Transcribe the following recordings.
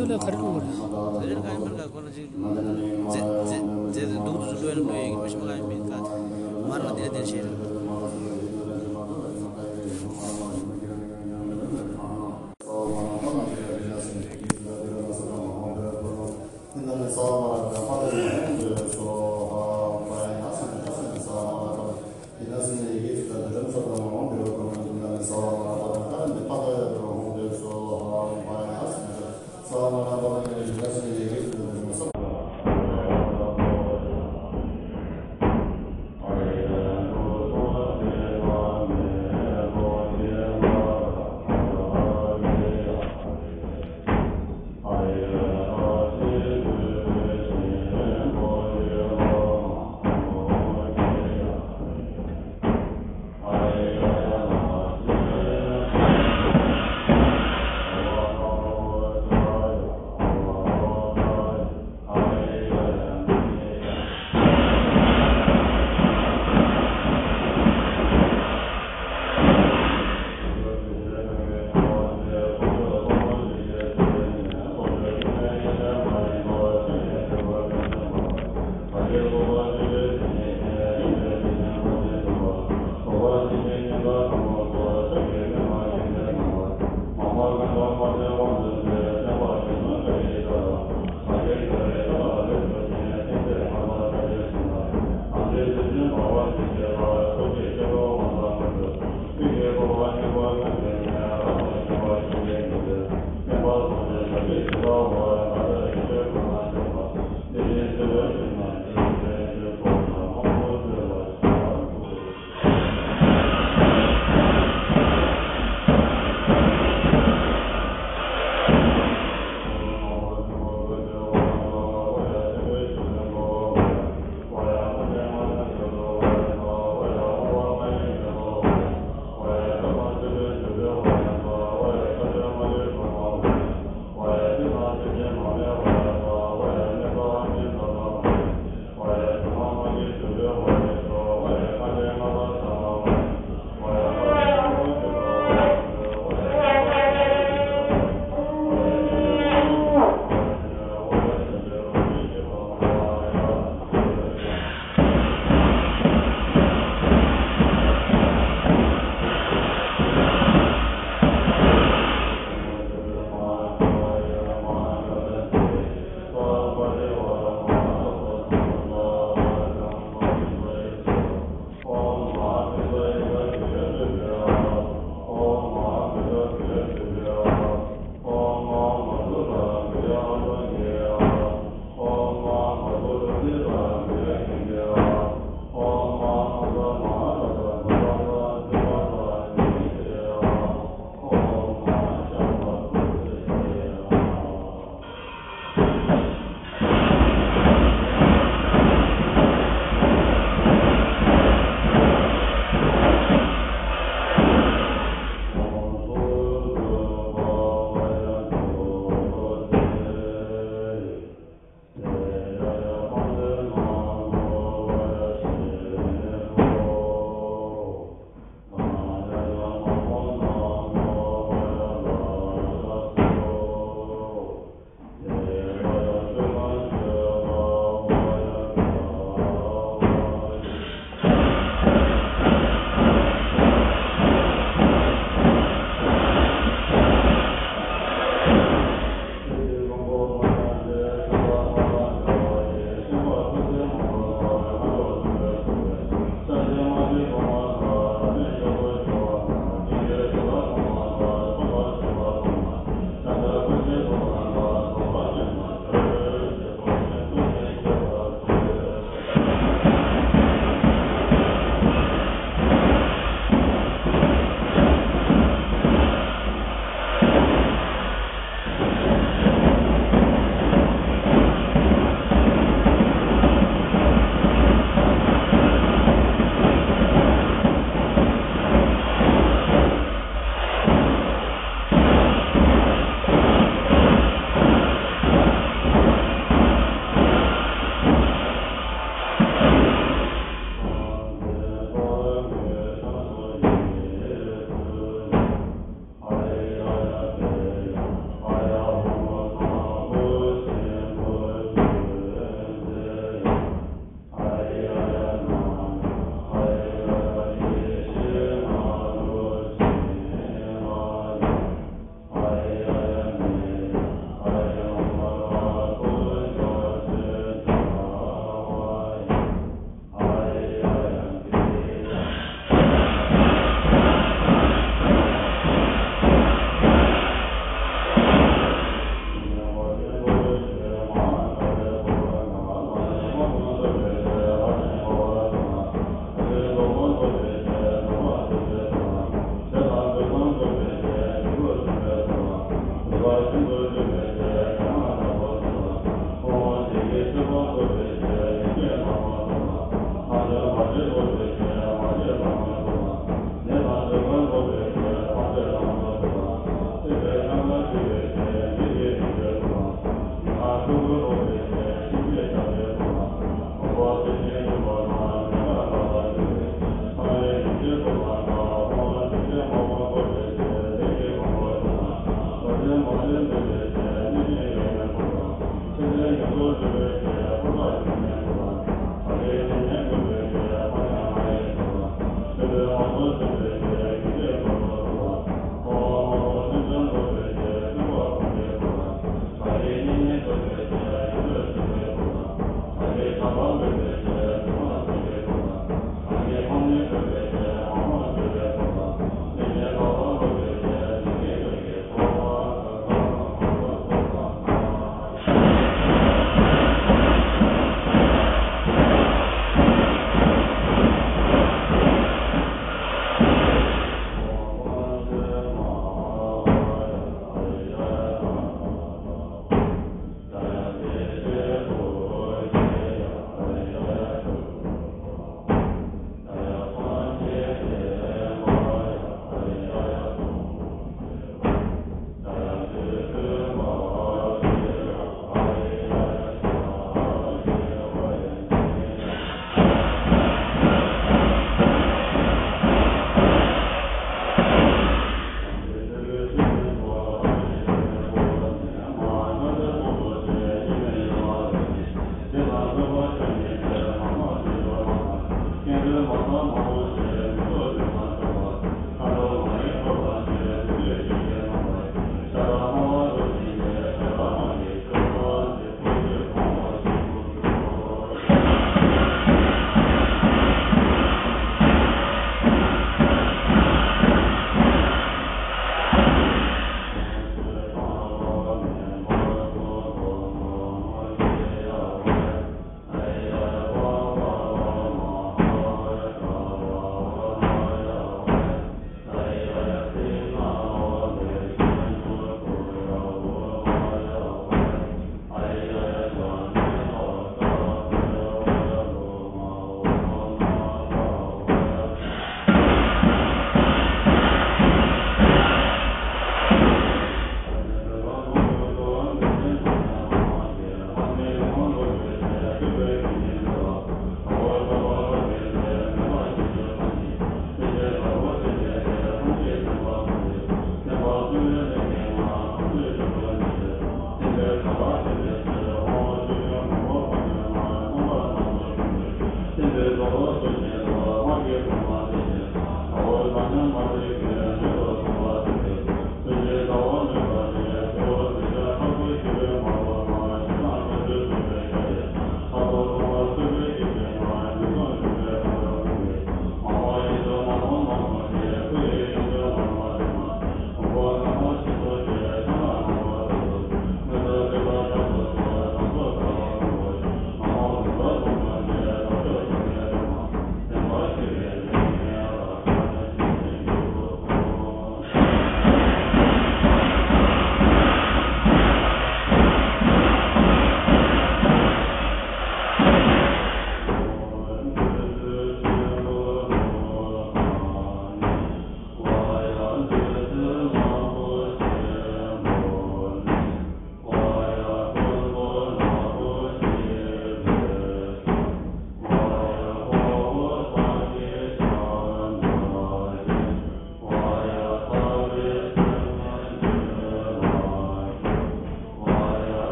له خرقور زين قايم برقا كل شيء زين زين زين دوت زين دوت مش مقايم بيتكات مرة دي أدين شيء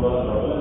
Colossenses